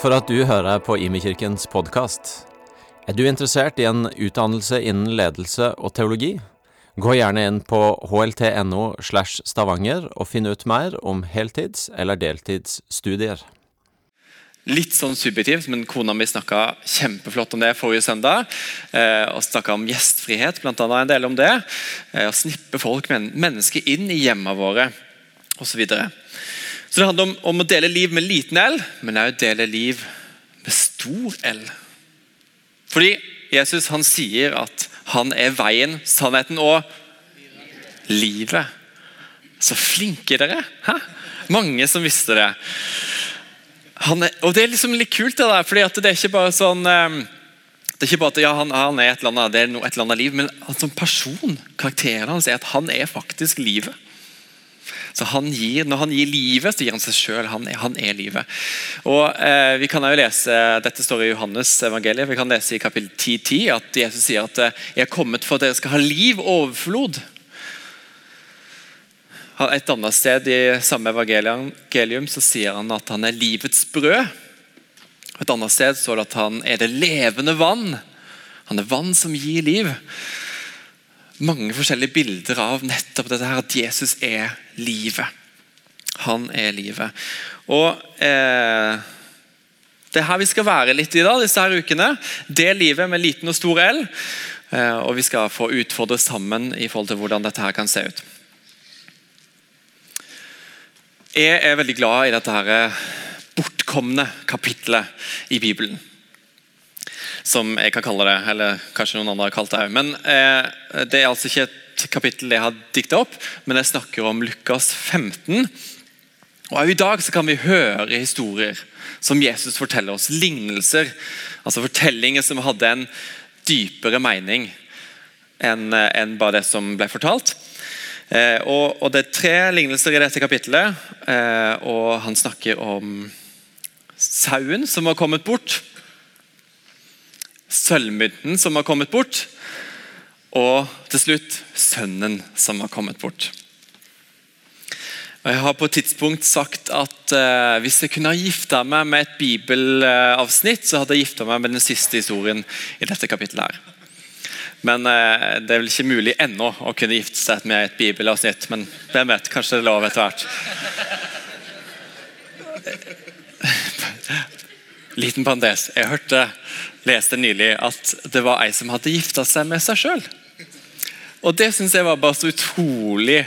For at du hører på Imekirkens podkast. Er du interessert i en utdannelse innen ledelse og teologi? Gå gjerne inn på hlt.no slash stavanger og finn ut mer om heltids- eller deltidsstudier. Litt sånn subjektivt, men kona mi snakka kjempeflott om det forrige søndag. Eh, og snakka om gjestfrihet, annet en del om det. Eh, å snippe folk, men, mennesker inn i hjemmene våre osv. Så, videre. Så det handler om, om, å dele liv med liten L, men òg dele liv med stor L. Fordi Jesus han sier at han er veien, sannheten og livet. Så flinke dere! Hæ? Mange som visste det. Er, og Det er liksom litt kult, det der, fordi det er ikke bare sånn um, det er ikke bare at ja, han, han, er et eller annet, det er et eller annet liv, men som person, karakteren hans er at han er faktisk livet. Så han gir, Når han gir livet, så gir han seg sjøl. Han, han, er livet. Og eh, vi kan jo lese, Dette står i Johannes evangeliet. Vi kan lese i kapittel 10, 10 at Jesus sier at eh, jeg er kommet for at dere skal ha liv overflod. Et annet sted i samme evangelium så sier han at han er livets brød. Et annet sted står det at han er det levende vann. Han er vann som gir liv. Mange forskjellige bilder av nettopp dette her, at Jesus er livet. Han er livet. Og eh, Det er her vi skal være litt i dag, disse her ukene. Det livet med liten og stor L. Eh, og vi skal få utfordre sammen i forhold til hvordan dette her kan se ut. Jeg er veldig glad i dette her eh, bortkomne kapitlet i Bibelen. Som jeg kan kalle det, eller kanskje noen andre har kalt det. Men eh, det er altså ikke et kapittel jeg har dikta opp, men jeg snakker om Lukas 15. Og I dag kan vi høre historier som Jesus forteller oss. Lignelser. Altså fortellinger som hadde en dypere mening enn eh, en bare det som ble fortalt. Eh, og, og, Det er tre lignelser i dette kapittelet. Eh, og Han snakker om sauen som har kommet bort. Sølvmynten som har kommet bort. Og til slutt sønnen som har kommet bort. Og Jeg har på et tidspunkt sagt at eh, hvis jeg kunne ha gifta meg med et bibelavsnitt, så hadde jeg gifta meg med den siste historien i dette kapittelet. her. Men eh, det er vel ikke mulig ennå å kunne gifte seg med et bibelavsnitt. Men hvem vet, kanskje det er lov etter hvert. Liten pandes. Jeg hørte, leste nylig at det var ei som hadde gifta seg med seg sjøl. Og det syns jeg var bare så utrolig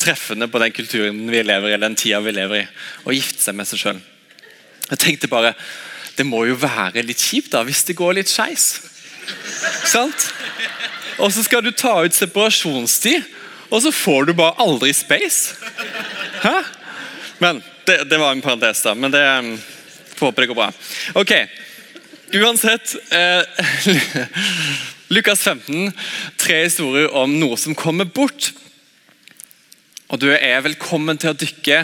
treffende på den kulturen vi lever i, eller den tida vi lever i. Å gifte seg med seg sjøl. Jeg tenkte bare Det må jo være litt kjipt da, hvis det går litt skeis. Sant? Og så skal du ta ut separasjonstid, og så får du bare aldri space. Hæ? Men det, det var en parentes, da. Men det jeg får håpe det går bra. Ok, Uansett eh, Lukas 15, tre historier om noe som kommer bort. Og Du er velkommen til å dykke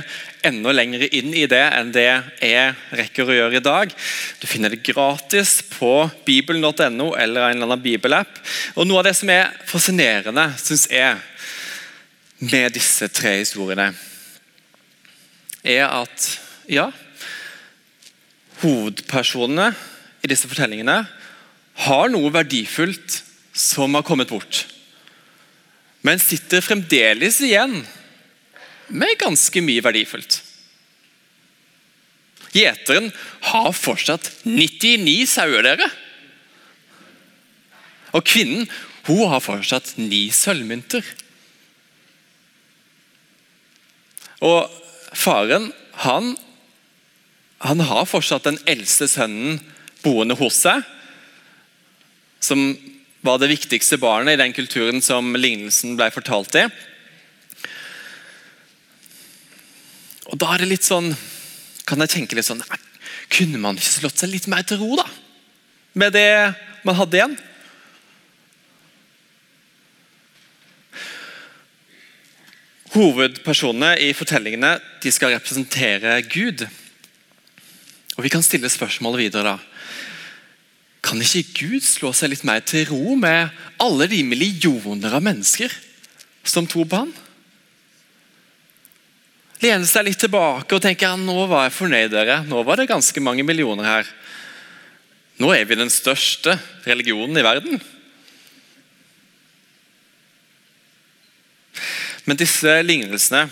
enda lenger inn i det enn det jeg rekker å gjøre i dag. Du finner det gratis på bibelen.no eller en eller annen bibelapp. Og Noe av det som er fascinerende, syns jeg, med disse tre historiene, er at ja, hovedpersonene i disse fortellingene har noe verdifullt som har kommet bort, men sitter fremdeles igjen med ganske mye verdifullt. Gjeteren har fortsatt 99 sauer, dere. Og kvinnen hun har fortsatt ni sølvmynter. Og faren, han, han har fortsatt den eldste sønnen boende hos seg. Som var det viktigste barnet i den kulturen som lignelsen ble fortalt i. Og da er det litt sånn Kan jeg tenke litt sånn Kunne man ikke slått seg litt mer til ro, da? Med det man hadde igjen? Hovedpersonene i fortellingene de skal representere Gud. Og Vi kan stille spørsmålet videre. da. Kan ikke Gud slå seg litt mer til ro med alle de millioner av mennesker som tror på ham? lene seg litt tilbake og tenke nå var jeg fornøyd. dere. Nå var det ganske mange millioner her. Nå er vi den største religionen i verden. Men disse lignelsene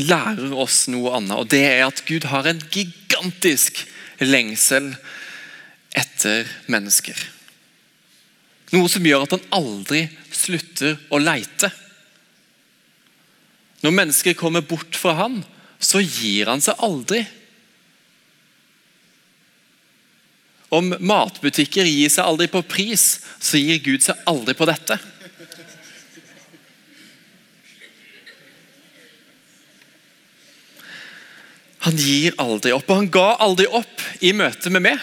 lærer oss noe annet, og det er at Gud har en gigantisk lengsel etter mennesker. Noe som gjør at han aldri slutter å leite. Når mennesker kommer bort fra han, så gir han seg aldri. Om matbutikker gir seg aldri på pris, så gir Gud seg aldri på dette. Han gir aldri opp, og han ga aldri opp i møte med meg.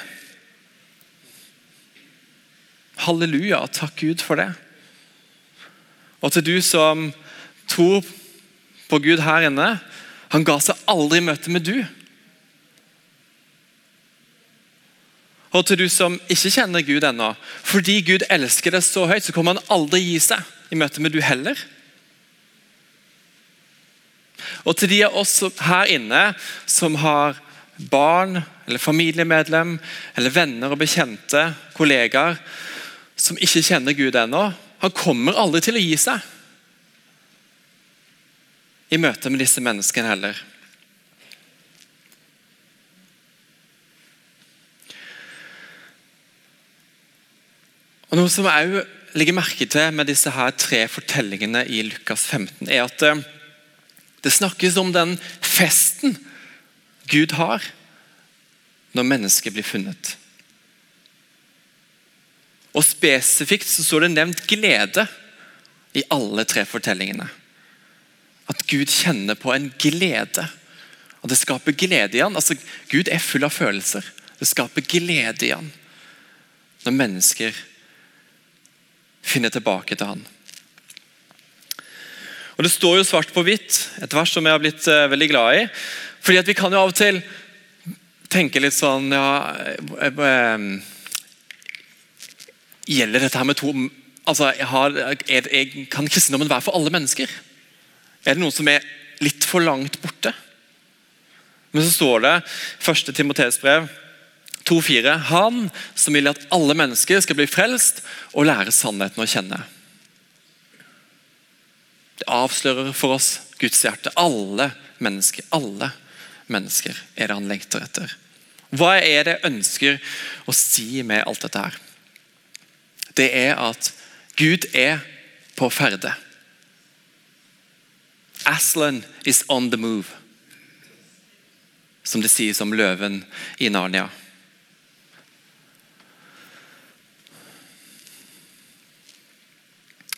Halleluja, takk Gud for det. Og til du som tror på Gud her inne, han ga seg aldri i møte med du. Og til du som ikke kjenner Gud ennå, fordi Gud elsker deg så høyt, så kommer han aldri gi seg i møte med du heller. Og til de av oss her inne som har barn eller familiemedlem eller venner og bekjente, kollegaer, som ikke kjenner Gud ennå, han kommer aldri til å gi seg i møte med disse menneskene heller. Og Noe som jeg legger merke til med disse her tre fortellingene i Lukas 15, er at eh, det snakkes om den festen Gud har når mennesket blir funnet. Og Spesifikt så står det nevnt glede i alle tre fortellingene. At Gud kjenner på en glede. Og Det skaper glede i han. Altså, Gud er full av følelser. Det skaper glede i han når mennesker finner tilbake til han. Og Det står jo svart på hvitt, et vers som jeg har blitt uh, veldig glad i. Fordi at Vi kan jo av og til tenke litt sånn ja, uh, uh, Gjelder dette her med to altså, jeg, har, jeg, jeg Kan kristendommen være for alle mennesker? Er det noen som er litt for langt borte? Men så står det første 1. Timoteus brev 2,4.: Han som vil at alle mennesker skal bli frelst og lære sannheten å kjenne. Det avslører for oss Guds hjerte. Alle mennesker, alle mennesker er det han lengter etter. Hva er det jeg ønsker å si med alt dette her? Det er at Gud er på ferde. Aslan is on the move, som det sies om løven i Narnia.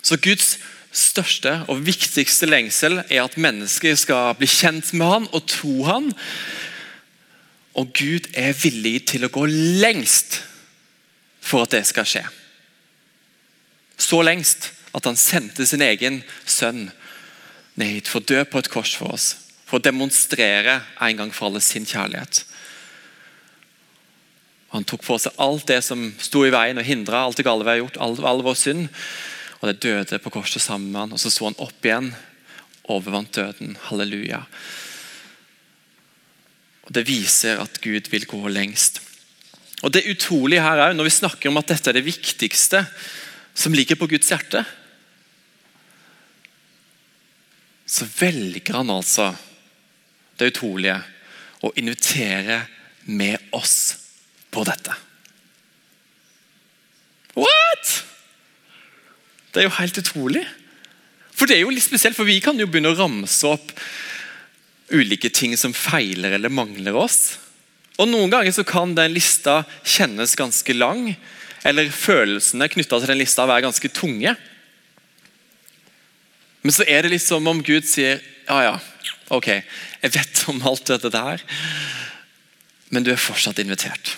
Så Guds største og viktigste lengsel er at mennesker skal bli kjent med han og tro han. Og Gud er villig til å gå lengst for at det skal skje. Så lengst at han sendte sin egen sønn ned hit for å dø på et kors for oss. For å demonstrere en gang for alle sin kjærlighet. Han tok på seg alt det som sto i veien og hindra alt det gale vi har gjort, all, all vår synd og det døde på korset sammen med han, og Så så han opp igjen, overvant døden. Halleluja. Og Det viser at Gud vil gå lengst. Og Det utrolige her er, når vi snakker om at dette er det viktigste som ligger på Guds hjerte, så velger han altså det utrolige å invitere med oss på dette. What?! Det er jo helt utrolig. For det er jo litt spesielt, for Vi kan jo begynne å ramse opp ulike ting som feiler eller mangler oss. Og Noen ganger så kan den lista kjennes ganske lang, eller følelsene knytta til den lista være ganske tunge. Men så er det litt som om Gud sier ja, ja, ok, jeg vet om alt dette der, men du er fortsatt invitert.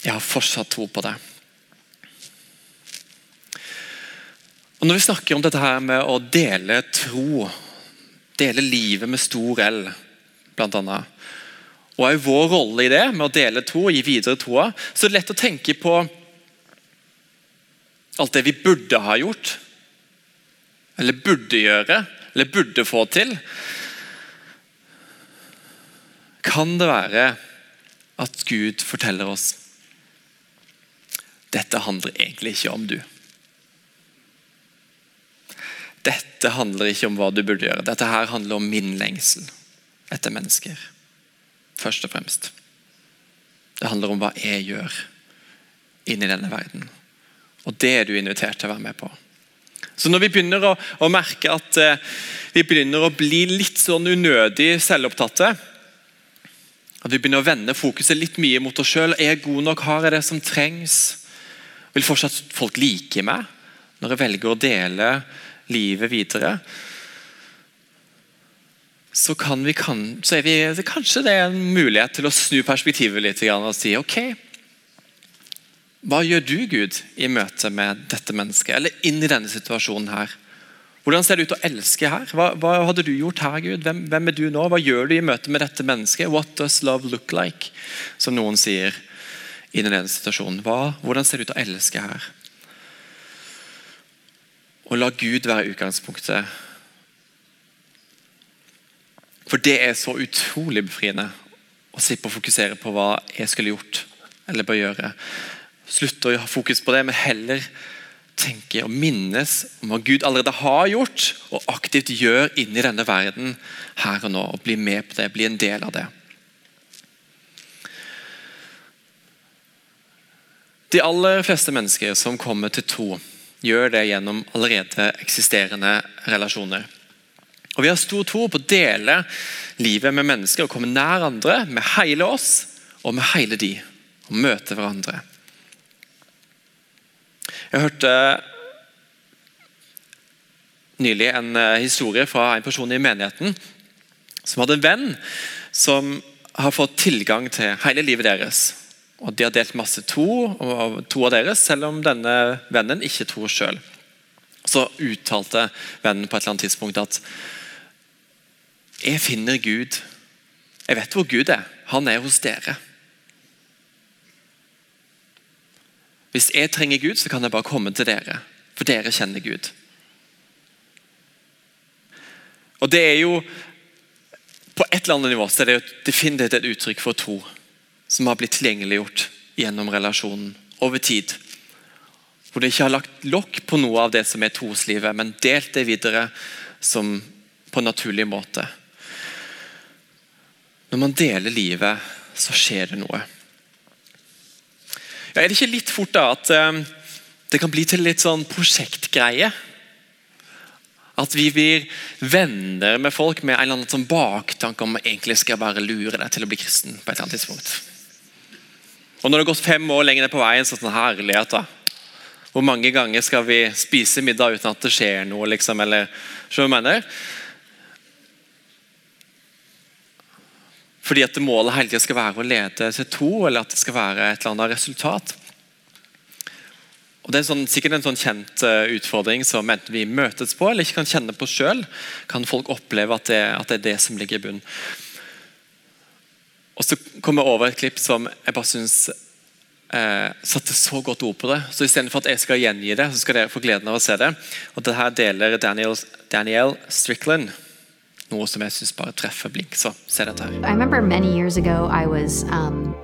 Jeg har fortsatt tro på det. Og Når vi snakker om dette her med å dele tro, dele livet med stor L, blant annet, og òg vår rolle i det, med å dele tro og gi videre troa, så er det lett å tenke på alt det vi burde ha gjort, eller burde gjøre, eller burde få til, kan det være at Gud forteller oss dette handler egentlig ikke om du. Dette handler ikke om hva du burde gjøre. Dette her handler om min lengsel etter mennesker. Først og fremst. Det handler om hva jeg gjør inni denne verden. Og det er du invitert til å være med på. Så når vi begynner å, å merke at eh, vi begynner å bli litt sånn unødig selvopptatte, at vi begynner å vende fokuset litt mye mot oss sjøl. Er jeg god nok? Har jeg det som trengs? Vil fortsatt folk like meg når jeg velger å dele livet videre? Så, kan vi, kan, så er vi, kanskje det er en mulighet til å snu perspektivet litt og si ok, hva gjør du, Gud, i møte med dette mennesket, eller inn i denne situasjonen her? Hvordan ser det ut å elske her? Hva, hva hadde du gjort her, Gud? Hvem, hvem, er du nå? Hva gjør du i møte med dette mennesket? What does love look like? Som noen sier i denne situasjonen. Hva, hvordan ser det ut å elske her? Og la Gud være utgangspunktet. For det er så utrolig befriende å slippe å fokusere på hva jeg skulle gjort eller bør gjøre. Slutte å ha fokus på det, men heller tenke og minnes om hva Gud allerede har gjort og aktivt gjør inni denne verden her og nå. og Bli med på det, bli en del av det. De aller fleste mennesker som kommer til tro, gjør det gjennom allerede eksisterende relasjoner. Og Vi har stor tro på å dele livet med mennesker og komme nær andre med hele oss og med hele de. Og møte hverandre. Jeg hørte nylig en eh, historie fra en person i menigheten som hadde en venn som har fått tilgang til hele livet deres. Og De har delt masse to, to av deres, selv om denne vennen ikke tror sjøl. Så uttalte vennen på et eller annet tidspunkt at jeg finner Gud. Jeg vet hvor Gud er. Han er hos dere. Hvis jeg trenger Gud, så kan jeg bare komme til dere, for dere kjenner Gud. Og det er jo På et eller annet nivå så er det jo definitivt et uttrykk for tro som har blitt tilgjengeliggjort gjennom relasjonen over tid. Hvor det ikke har lagt lokk på noe av det som er troslivet, men delt det videre som på en naturlig måte. Når man deler livet, så skjer det noe. Ja, er det ikke litt fort da at um, det kan bli til litt sånn prosjektgreie? At vi blir venner med folk med en eller annen sånn baktanke om egentlig skal jeg bare lure deg til å bli kristen. på et eller annet tidspunkt. Og Når det har gått fem år lenger ned på veien, så sånn herlighet da. Hvor mange ganger skal vi spise middag uten at det skjer noe? liksom, eller, så mener? Fordi at målet hele tiden skal være å lede til to, eller at det skal være et eller annet resultat. Og Det er sånn, sikkert en sånn kjent uh, utfordring som enten vi møtes på eller ikke kan kjenne på sjøl, kan folk oppleve at det, at det, er det som ligger i bunnen. Og Så kommer jeg over et klipp som jeg bare syns eh, satte så godt ord på det. Så Istedenfor at jeg skal gjengi det, så skal dere få gleden av å se det. Og Det her deler Daniel, Daniel Strickland noe som jeg syns bare treffer blink. Så se dette her. I remember many years ago I was um,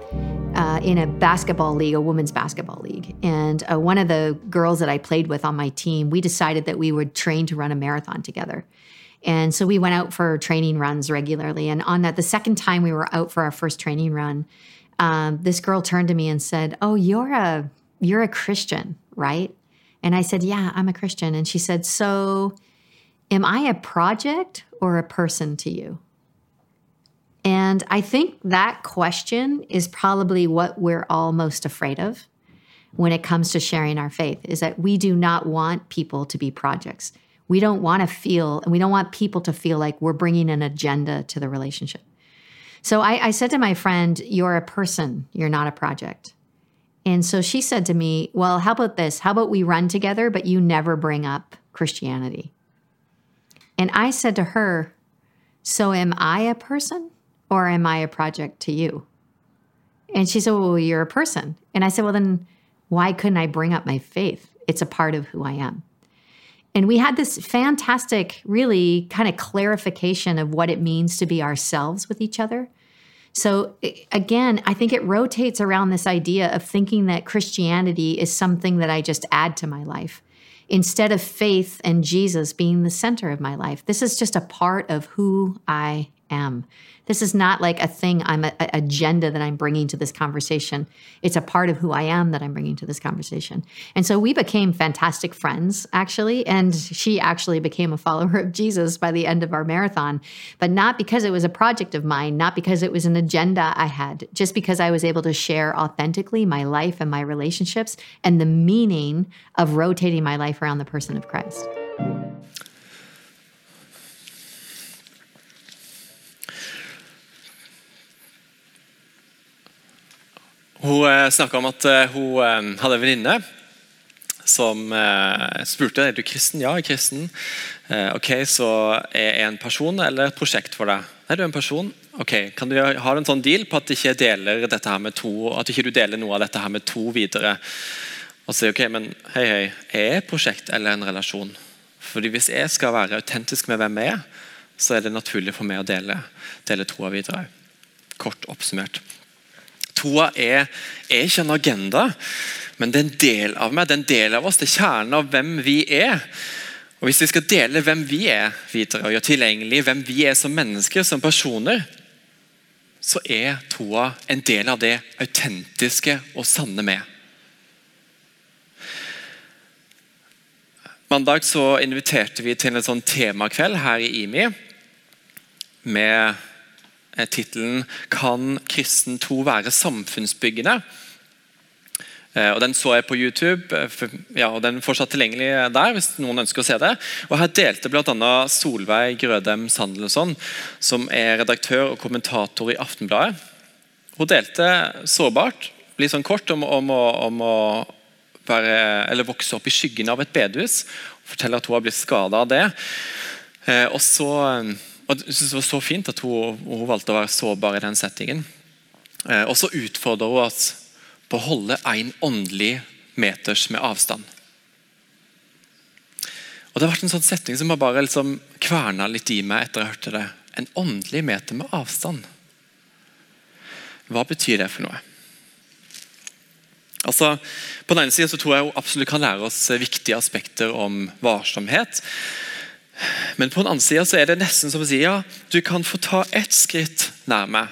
uh, in a basketball league, a women's basketball league, and uh, one of the girls that I played with on my team, we decided that we would train to run a marathon together. And so we went out for training runs regularly. And on that, the second time we were out for our first training run, um, this girl turned to me and said, "Oh, you're a you're a Christian, right?" And I said, "Yeah, I'm a Christian." And she said, "So." Am I a project or a person to you? And I think that question is probably what we're all most afraid of when it comes to sharing our faith is that we do not want people to be projects. We don't want to feel, and we don't want people to feel like we're bringing an agenda to the relationship. So I, I said to my friend, You're a person, you're not a project. And so she said to me, Well, how about this? How about we run together, but you never bring up Christianity? And I said to her, So am I a person or am I a project to you? And she said, Well, you're a person. And I said, Well, then why couldn't I bring up my faith It's a part of who I am. And we had this fantastic, really kind of clarification of what it means to be ourselves with each other. So, again, I think it rotates around this idea of thinking that Christianity is something that I just add to my life instead of faith and Jesus being the center of my life. This is just a part of who I am. This is not like a thing I'm a, a, agenda that I'm bringing to this conversation. It's a part of who I am that I'm bringing to this conversation. And so we became fantastic friends actually, and she actually became a follower of Jesus by the end of our marathon, but not because it was a project of mine, not because it was an agenda I had, just because I was able to share authentically my life and my relationships and the meaning of rotating my life around the person of Christ. Hun eh, snakka om at eh, hun eh, hadde en venninne som spurte er du kristen. Ja, jeg er kristen. ok, Så er jeg en person eller et prosjekt for deg? Er du en person? Ok, Kan du ha en sånn deal på at, ikke deler dette her med to, at ikke deler noe av dette her med to videre? Og si ok, men hei, hei, er jeg prosjekt eller en relasjon? Fordi Hvis jeg skal være autentisk med hvem jeg er, så er det naturlig for meg å dele, dele troa videre. Kort oppsummert. Troa er, er, ikke en agenda, men det er en del av meg, det er en del av oss. Det er kjernen av hvem vi er. Og Hvis vi skal dele hvem vi er videre, og gjøre tilgjengelig hvem vi er som mennesker, som personer, så er troa en del av det autentiske og sanne med. Mandag så inviterte vi til en sånn temakveld her i IMI med tittelen 'Kan kristen tro være samfunnsbyggende?' Eh, og Den så jeg på YouTube, eh, ja, og den er fortsatt tilgjengelig der. hvis noen ønsker å se det. Og Her delte bl.a. Solveig Grødem Sandelsson, som er redaktør og kommentator i Aftenbladet. Hun delte sårbart, litt sånn kort, om, om, om å være, vokse opp i skyggen av et bedehus. Forteller at hun har blitt skada av det. Eh, og så og jeg synes Det var så fint at hun, hun, valgte å være sårbar i den settingen. Eh, og så utfordrer hun oss på å holde en åndelig meters med avstand. Og Det har vært en sånn setting som har bare liksom kverna litt i meg etter jeg hørte det. En åndelig meter med avstand. Hva betyr det for noe? Altså, På den ene siden så tror jeg hun absolutt kan lære oss viktige aspekter om varsomhet. Men på den andre sida er det nesten som å si ja, du kan få ta ett skritt nærme.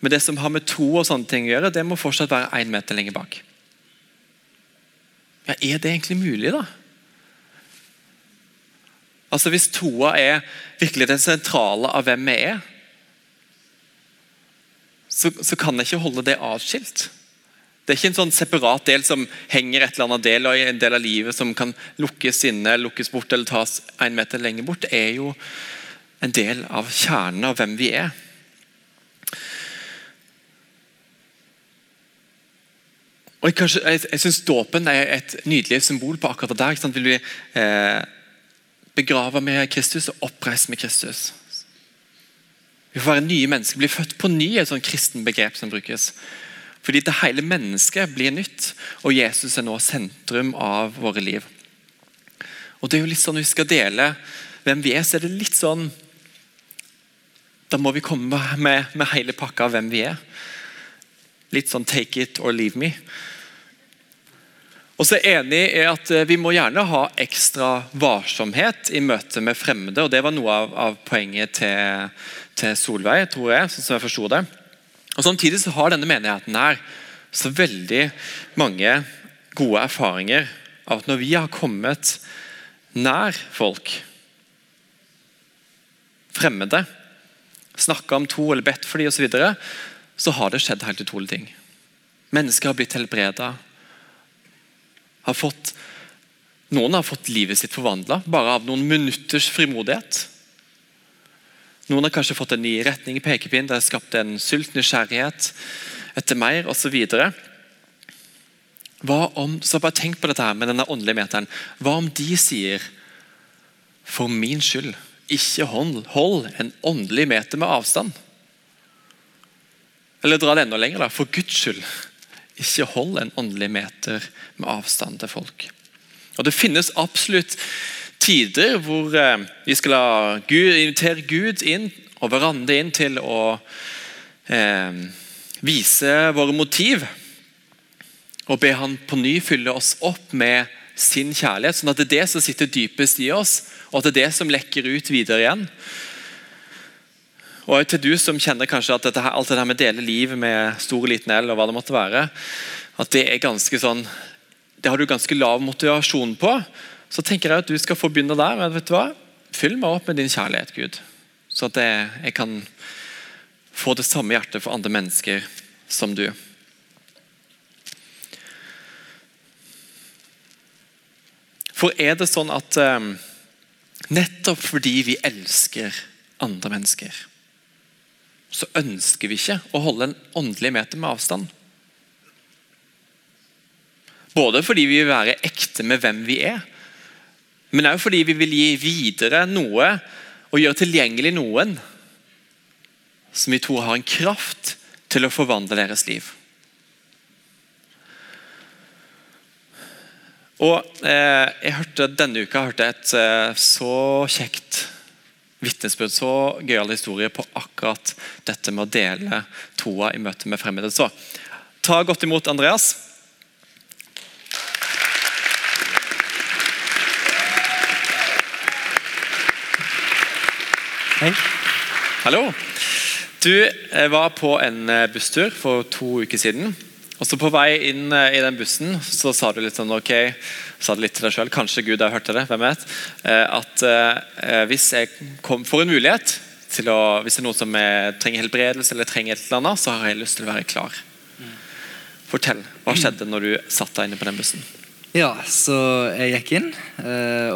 Men det som har med to og sånne ting å gjøre, det må fortsatt være én meter lenger bak. Ja, Er det egentlig mulig, da? Altså Hvis toa er virkelig den sentrale av hvem vi er, så, så kan jeg ikke holde det atskilt. Det er ikke en sånn separat del som henger et eller annet del og en del av livet som kan lukkes inne, lukkes bort eller tas en meter lenger bort. Det er jo en del av kjernen av hvem vi er. Og Jeg, kanskje, jeg, jeg syns dåpen er et nydelig symbol på akkurat det der. Ikke Vil vi eh, begrave med Kristus og oppreise med Kristus? Vi får være nye mennesker, bli født på ny, et sånt kristen begrep som brukes. Fordi det hele mennesket blir nytt, og Jesus er nå sentrum av våre liv. Og det er jo litt sånn Når vi skal dele hvem vi er, så er det litt sånn Da må vi komme med, med hele pakka av hvem vi er. Litt sånn 'take it or leave me'. Og så er enig i at eh, Vi må gjerne ha ekstra varsomhet i møte med fremmede. og Det var noe av, av poenget til, til Solveig, tror jeg. sånn som jeg forsto det. Og Samtidig så har denne menigheten her så veldig mange gode erfaringer av at når vi har kommet nær folk, fremmede, snakka om to eller bedt for dem osv., så, videre, så har det skjedd helt utrolige ting. Mennesker har blitt helbreda. Har fått, noen har fått livet sitt forvandla bare av noen minutters frimodighet. Noen har kanskje fått en ny retning i pekepinn, det har skapt en sult, nysgjerrighet etter mer osv. Hva om, så bare tenk på dette her med denne åndelige meteren. Hva om de sier For min skyld, ikke hold, hold en åndelig meter med avstand? Eller dra det enda lenger. da, For Guds skyld, ikke hold en åndelig meter med avstand til folk. Og Det finnes absolutt tider hvor eh, vi skal Gud, invitere Gud inn og hverandre inn til å eh, vise våre motiv. Og be Han på ny fylle oss opp med sin kjærlighet, sånn at det er det som sitter dypest i oss, og at det er det som lekker ut videre igjen. Og til du som kjenner kanskje at dette, alt det der med å dele livet med stor og liten L, og hva det måtte være, at det er ganske sånn Det har du ganske lav motivasjon på. Så tenker jeg at du skal få begynne der. men vet du hva? Fyll meg opp med din kjærlighet, Gud. Så at jeg, jeg kan få det samme hjertet for andre mennesker som du. For er det sånn at eh, nettopp fordi vi elsker andre mennesker, så ønsker vi ikke å holde en åndelig meter med avstand? Både fordi vi vil være ekte med hvem vi er, men òg fordi vi vil gi videre noe og gjøre tilgjengelig noen som vi tror har en kraft til å forvandle deres liv. Og eh, jeg hørte Denne uka hørte jeg et eh, så kjekt vitnesbyrd, så gøyal historie på akkurat dette med å dele troa i møte med fremmede. Så ta godt imot Andreas. Hei. Hallo. Du eh, var på en eh, busstur for to uker siden. Og så På vei inn eh, i den bussen så sa du litt sånn ok, sa det litt til deg selv, kanskje Gud har hørt det, hvem vet, at hvis jeg kom, får en mulighet til å, hvis det er noen som er, trenger helbredelse eller trenger et eller annet, så har jeg lyst til å være klar. Fortell, Hva skjedde når du satt deg inne på den bussen? Ja, så jeg gikk inn,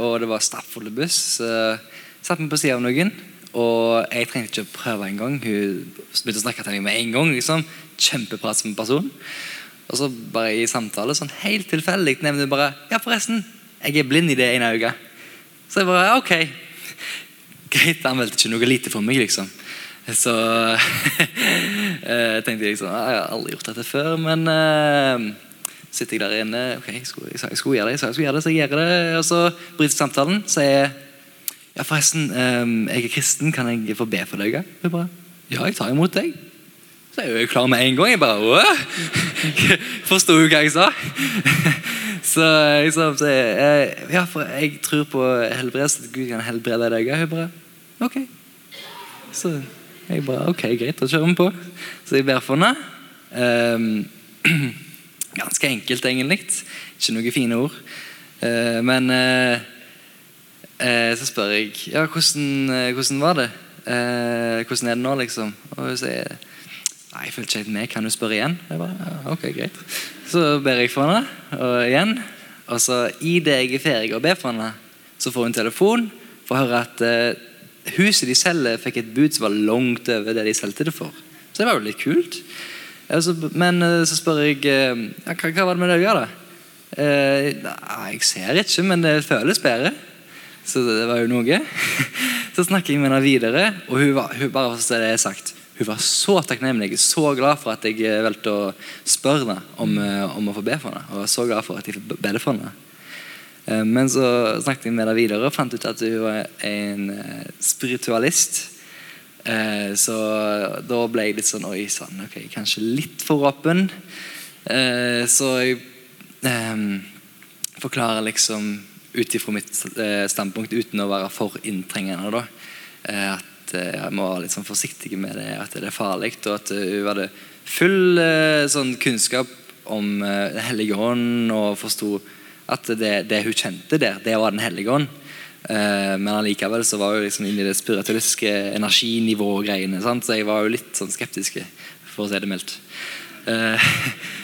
og det var stappfull buss. Satt meg på sida av noen. Og jeg trengte ikke å prøve engang. Hun begynte å snakke til meg med en gang. liksom, Kjempeprat som person. Og så bare i samtale, sånn helt tilfeldig, nevner hun bare Ja, forresten, jeg er blind i det ene øyet. Så jeg bare Ok. Greit, han meldte ikke noe lite for meg, liksom. Så jeg tenkte liksom Jeg har aldri gjort dette før, men uh, sitter jeg der inne Ok, jeg skulle, jeg, jeg skulle gjøre det, jeg jeg skulle gjøre det, så jeg gjør det. Og så bryter samtalen. så jeg ja, forresten, um, jeg er kristen, kan jeg få be for deg? Hun bare Ja, jeg tar imot deg. Så er jeg klar med en gang. Jeg bare Forsto hun hva jeg sa? så jeg sa så jeg, Ja, for jeg tror på helbredelse, Gud kan helbrede deg. Hun bare Ok. Så jeg bare Ok, greit, da kjører vi på. Så jeg ber for henne. Um, ganske enkelt, egentlig. Ikke noen fine ord. Uh, men uh, Eh, så spør jeg ja, hvordan, eh, hvordan var det. Eh, hvordan er det nå, liksom? Og hun sier nei, jeg følte ikke helt med, kan du spørre igjen? Jeg bare, ja, ok, greit. Så ber jeg for henne, og igjen. Og så idet jeg er ferdig å be for henne, så får hun telefon for å høre at eh, huset de selger, fikk et bud som var langt over det de solgte det for. Så det var jo litt kult. Altså, men eh, så spør jeg eh, ja, hva, hva var det med det øyet, da? Eh, nei, jeg ser ikke, men det føles bedre. Så det var jo noe. Så snakker jeg med henne videre, og hun var, hun bare for det jeg sagt, hun var så takknemlig, så glad for at jeg eh, valgte å spørre henne om, eh, om, å få be for henne. Og var så glad for at jeg fikk be for henne. Eh, men så snakket jeg med henne videre og fant ut at hun var en spiritualist. Så da ble jeg litt sånn Oi sann, ok, kanskje litt for åpen. Så jeg forklarer liksom ut ifra mitt eh, standpunkt uten å være for inntrengende. Da. Eh, at eh, jeg må være litt sånn forsiktig med det, at det er farlig. Og at hun hadde full sånn kunnskap om Den hellige ånd og forsto at det, det, hun kjente der, det var Den hellige ånd. Men allikevel så var hun liksom inne i det spiritualistiske energinivå-greiene. Så jeg var jo litt sånn skeptisk, for å si det mildt.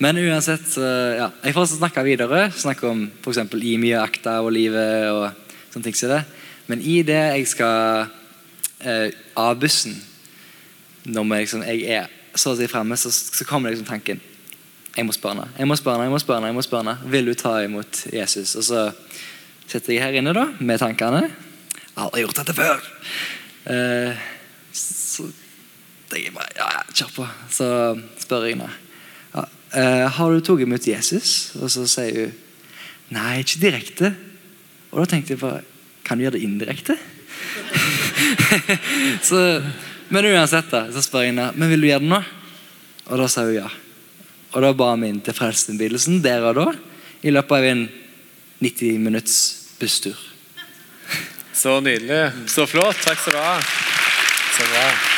Men uansett, ja, jeg får snakke videre. Snakke om f.eks. IMI og akta og livet. og sånne ting som det. Men i det jeg skal eh, av bussen, når liksom, jeg er så å si fremme, så, så kommer liksom tanken jeg må spørre henne, jeg må spørre henne, jeg må spørre henne, jeg må spørre henne. Vil du ta imot Jesus? Og så sitter jeg her inne da, med tankene. Aldri gjort dette før. Eh, så tenker jeg bare ja, kjør på. Så spør jeg henne uh, har du tatt imot Jesus? Og så sier hun Nei, ikke direkte. Og da tenkte jeg bare Kan du gjøre det indirekte? så, men uansett, da, så spør jeg henne men vil du gjøre det nå. Og da sa hun ja. Og da ba vi inn til Frelsesinnbydelsen der og da, i løpet av en 90 minutts busstur. Så nydelig. Så flott. Takk skal du ha. Så bra.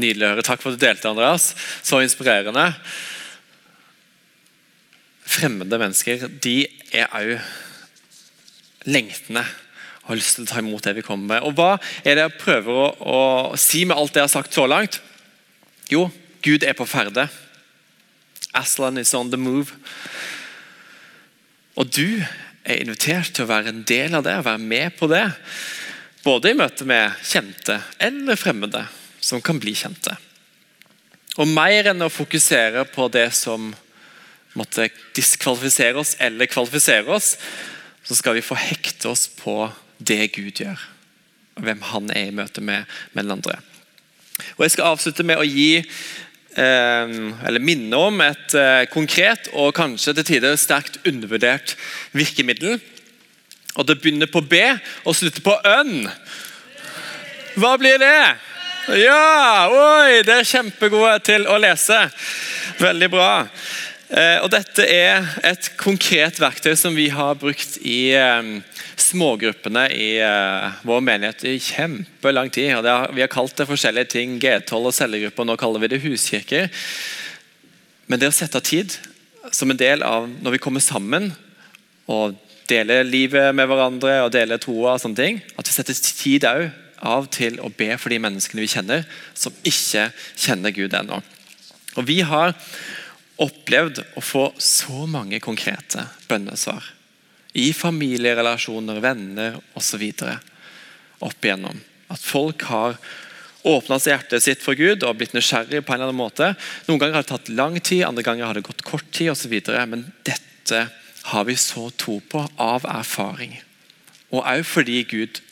Nydelig å høre. Takk for at du delte, Andreas. Så inspirerende. Fremmede mennesker de er òg lengtende og har lyst til å ta imot det vi kommer med. Og Hva er det jeg prøver å, å si med alt det jeg har sagt så langt? Jo, Gud er på ferde. Aslan is on the move. Og du er invitert til å være en del av det, være med på det. Både i møte med kjente eller fremmede som kan bli kjente. Og mer enn å fokusere på det som måtte diskvalifisere oss eller kvalifisere oss, så skal vi få hekte oss på det Gud gjør. Og hvem han er i møte med, med den andre. Og Jeg skal avslutte med å gi eh, eller minne om et eh, konkret og kanskje til tider sterkt undervurdert virkemiddel. Og Det begynner på B og slutter på ønn. Hva blir det? Ja! Oi, dere er kjempegode til å lese. Veldig bra. Eh, og Dette er et konkret verktøy som vi har brukt i eh, smågruppene i eh, vår menighet i kjempelang tid. Har, vi har kalt det forskjellige ting, G12 og cellegrupper, nå kaller vi det huskirker. Men det å sette av tid som en del av når vi kommer sammen og deler livet med hverandre og deler troa, at vi setter tid også av til å be for de menneskene vi kjenner, som ikke kjenner Gud ennå. Og Vi har opplevd å få så mange konkrete bønnesvar. I familierelasjoner, venner osv. opp igjennom. At folk har åpna hjertet sitt for Gud og blitt nysgjerrig på en eller annen måte. Noen ganger har det tatt lang tid, andre ganger har det gått kort tid osv. Men dette har vi så tro på av erfaring. Og òg fordi Gud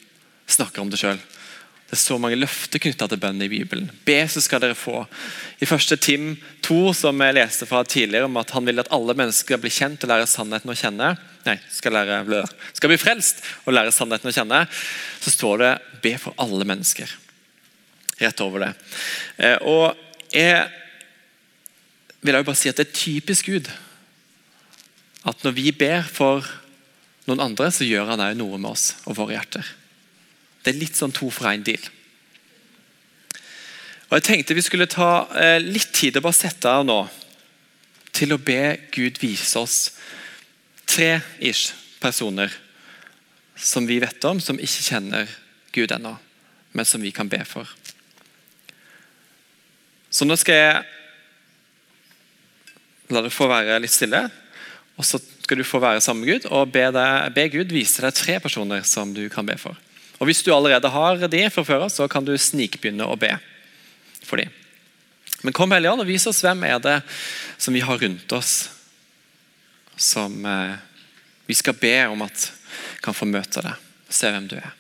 snakker om det sjøl. Det er så mange løfter knytta til bønn i Bibelen. Be, så skal dere få. I første Tim 2, som jeg leste fra tidligere, om at han vil at alle mennesker skal bli kjent og lære sannheten å kjenne, nei, skal, lære, skal bli frelst og lære sannheten å kjenne, så står det 'be for alle mennesker'. Rett over det. Eh, og jeg vil også bare si at det er typisk Gud at når vi ber for noen andre, så gjør han òg noe med oss og våre hjerter. Det er litt sånn to for én deal. Og Jeg tenkte vi skulle ta eh, litt tid og bare sette av nå til å be Gud vise oss tre ish personer som vi vet om, som ikke kjenner Gud ennå, men som vi kan be for. Så nå skal jeg la det få være litt stille, og så skal du få være sammen med Gud og be, deg, be Gud vise deg tre personer som du kan be for. Og Hvis du allerede har de fra før av, så kan du snikbegynne å be for dem. Men kom Hellige Ånd og vis oss hvem er det som vi har rundt oss, som eh, vi skal be om at kan få møte deg se hvem du er.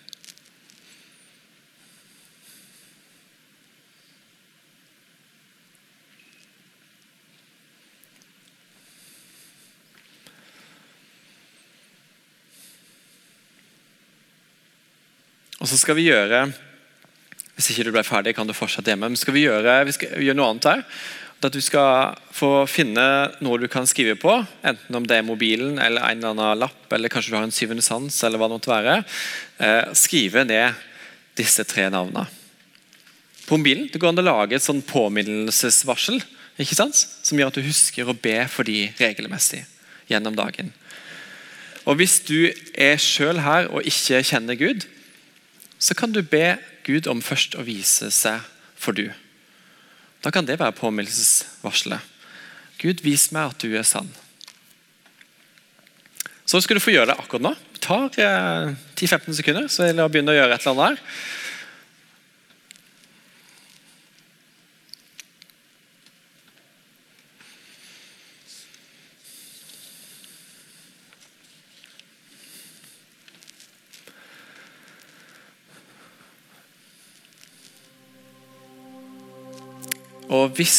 Og så skal vi gjøre Hvis ikke du ble ferdig, kan du fortsette hjemme. Men skal vi, gjøre, vi skal gjøre noe annet her. At du skal få finne noe du kan skrive på, enten om det er mobilen eller en eller annen lapp, eller kanskje du har en syvende sans, eller hva det måtte være. Eh, skrive ned disse tre navnene. På mobilen det går an å lage et sånn påminnelsesvarsel ikke sant? som gjør at du husker å be for de regelmessig gjennom dagen. Og Hvis du er sjøl her og ikke kjenner Gud, så kan du be Gud om først å vise seg for du. Da kan det være påminnelsesvarselet. Gud, vis meg at du er sann. Så skal du få gjøre det akkurat nå. Det tar eh, 10-15 sekunder, så jeg vil begynne å gjøre et eller annet her. Og hvis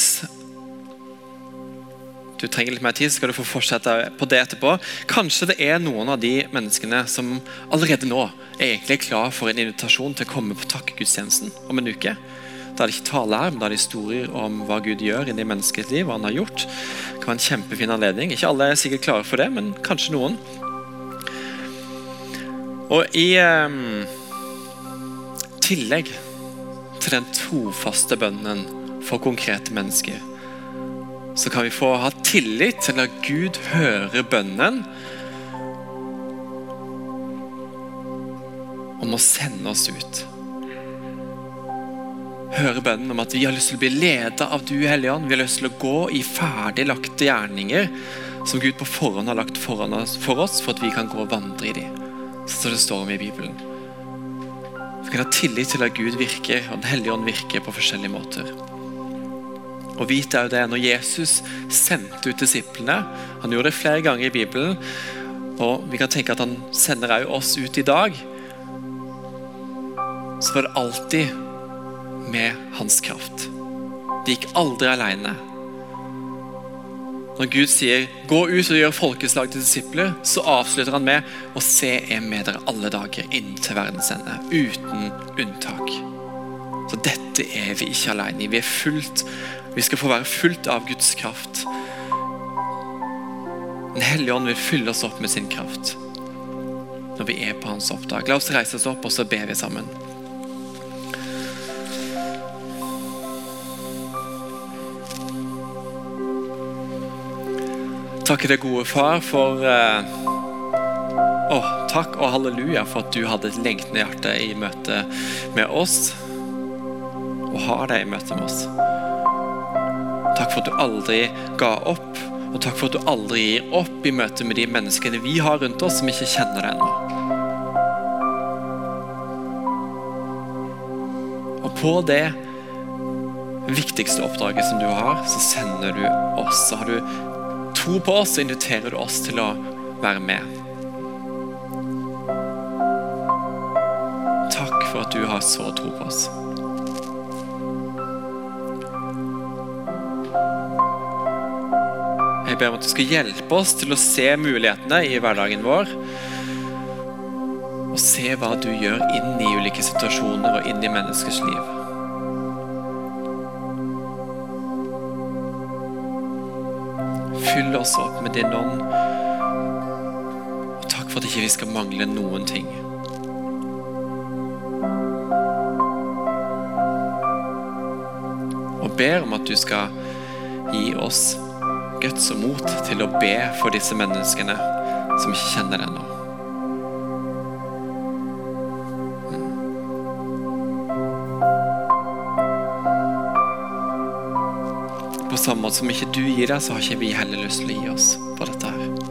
du trenger litt mer tid, så skal du få fortsette på det etterpå. Kanskje det er noen av de menneskene som allerede nå er egentlig klar for en invitasjon til å komme på takkegudstjenesten om en uke. Da er det ikke tale her, men da er det historier om hva Gud gjør inni menneskets liv. hva han har gjort. Det kan være en kjempefin anledning. Ikke alle er sikkert klare for det, men kanskje noen. Og i eh, tillegg til den trofaste bønnen for konkrete mennesker så kan vi få ha tillit til at Gud hører bønnen om å sende oss ut. Høre bønnen om at vi har lyst til å bli ledet av du, Hellige Ånd. Vi har lyst til å gå i ferdig lagte gjerninger som Gud på forhånd har lagt foran oss, for oss, for at vi kan gå og vandre i dem. Som det står om i Bibelen. Vi kan ha tillit til at Gud virker, og Den hellige ånd virker på forskjellige måter. Og vit jo det når Jesus sendte ut disiplene Han gjorde det flere ganger i Bibelen. Og vi kan tenke at han sender også oss ut i dag. Så var det alltid med hans kraft. De gikk aldri alene. Når Gud sier 'gå ut og gjør folkeslag til disipler', så avslutter han med 'å se er med dere alle dager inn til verdens ende'. Uten unntak. Så dette er vi ikke alene i. Vi er fullt vi skal få være fullt av Guds kraft. Den hellige ånd vil fylle oss opp med sin kraft når vi er på hans oppdrag. La oss reise oss opp, og så ber vi sammen. Takk deg, gode far, for uh, oh, Takk og halleluja for at du hadde et lengtende hjerte i møte med oss. Og har det i møte med oss. Takk for at du aldri ga opp, og takk for at du aldri gir opp i møte med de menneskene vi har rundt oss som ikke kjenner deg ennå. Og på det viktigste oppdraget som du har, så sender du oss. Så har du tro på oss, så inviterer du oss til å være med. Takk for at du har så tro på oss. Jeg ber om at du skal hjelpe oss til å se mulighetene i hverdagen vår. Og se hva du gjør inn i ulike situasjoner og inn i menneskers liv. Fyll oss opp med din ånd. Og takk for at ikke vi skal mangle noen ting. Og ber om at du skal gi oss guts og mot til å be for disse menneskene som ikke kjenner det ennå. På samme måte som ikke du gir deg, så har ikke vi heller lyst til å gi oss på dette her.